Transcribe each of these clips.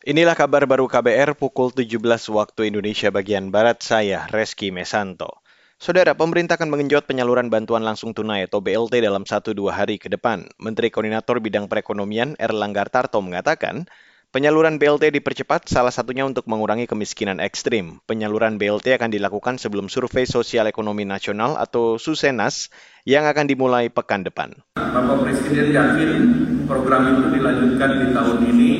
Inilah kabar baru KBR pukul 17 waktu Indonesia bagian Barat, saya Reski Mesanto. Saudara, pemerintah akan mengenjot penyaluran bantuan langsung tunai atau BLT dalam 1-2 hari ke depan. Menteri Koordinator Bidang Perekonomian Erlangga Tarto mengatakan, Penyaluran BLT dipercepat salah satunya untuk mengurangi kemiskinan ekstrim. Penyaluran BLT akan dilakukan sebelum Survei Sosial Ekonomi Nasional atau SUSENAS yang akan dimulai pekan depan. Bapak Presiden yakin program itu dilanjutkan di tahun ini,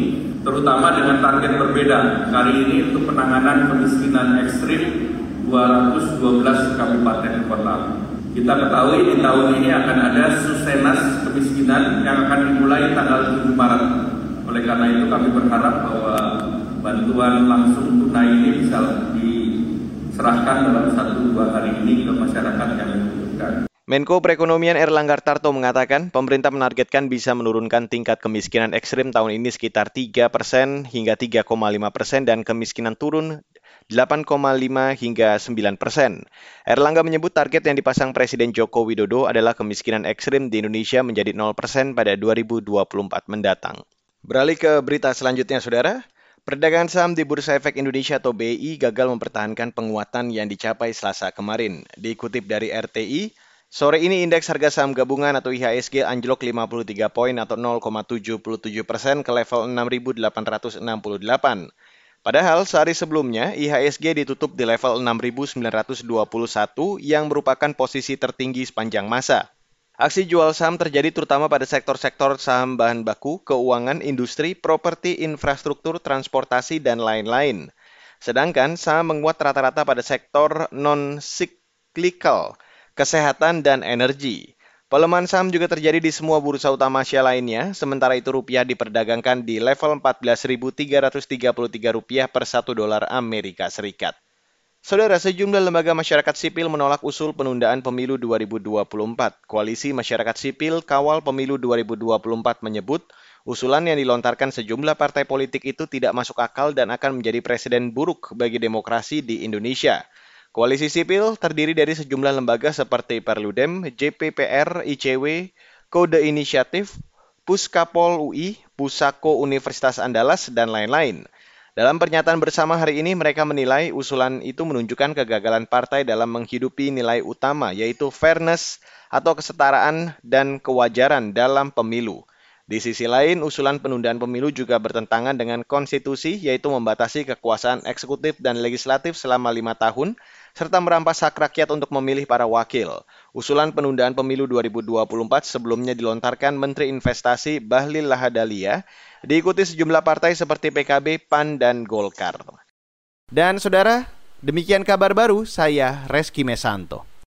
terutama dengan target berbeda. Kali ini untuk penanganan kemiskinan ekstrim 212 kabupaten kota. Kita ketahui di tahun ini akan ada SUSENAS kemiskinan yang akan dimulai tanggal 7 Maret. Oleh karena itu kami berharap bahwa bantuan langsung tunai ini bisa diserahkan dalam satu dua hari ini ke masyarakat yang membutuhkan. Menko Perekonomian Erlangga Tarto mengatakan pemerintah menargetkan bisa menurunkan tingkat kemiskinan ekstrim tahun ini sekitar 3 persen hingga 3,5 persen dan kemiskinan turun 8,5 hingga 9 persen. Erlangga menyebut target yang dipasang Presiden Joko Widodo adalah kemiskinan ekstrim di Indonesia menjadi 0 persen pada 2024 mendatang. Beralih ke berita selanjutnya, Saudara. Perdagangan saham di Bursa Efek Indonesia atau BI gagal mempertahankan penguatan yang dicapai Selasa kemarin. Dikutip dari RTI, sore ini indeks harga saham gabungan atau IHSG anjlok 53 poin atau 0,77 persen ke level 6.868. Padahal sehari sebelumnya IHSG ditutup di level 6.921 yang merupakan posisi tertinggi sepanjang masa. Aksi jual saham terjadi terutama pada sektor-sektor saham bahan baku, keuangan, industri, properti, infrastruktur, transportasi, dan lain-lain. Sedangkan saham menguat rata-rata pada sektor non-cyclical, kesehatan, dan energi. Pelemahan saham juga terjadi di semua bursa utama Asia lainnya, sementara itu rupiah diperdagangkan di level 14.333 rupiah per 1 dolar Amerika Serikat. Saudara, sejumlah lembaga masyarakat sipil menolak usul penundaan pemilu 2024. Koalisi Masyarakat Sipil Kawal Pemilu 2024 menyebut usulan yang dilontarkan sejumlah partai politik itu tidak masuk akal dan akan menjadi presiden buruk bagi demokrasi di Indonesia. Koalisi sipil terdiri dari sejumlah lembaga seperti Perludem, JPPR, ICW, Kode Inisiatif, Puskapol UI, Pusako Universitas Andalas, dan lain-lain. Dalam pernyataan bersama hari ini, mereka menilai usulan itu menunjukkan kegagalan partai dalam menghidupi nilai utama, yaitu fairness atau kesetaraan dan kewajaran dalam pemilu. Di sisi lain, usulan penundaan pemilu juga bertentangan dengan konstitusi, yaitu membatasi kekuasaan eksekutif dan legislatif selama lima tahun, serta merampas hak rakyat untuk memilih para wakil. Usulan penundaan pemilu 2024 sebelumnya dilontarkan Menteri Investasi Bahlil Lahadalia diikuti sejumlah partai seperti PKB, PAN, dan Golkar. Dan saudara, demikian kabar baru saya Reski Mesanto.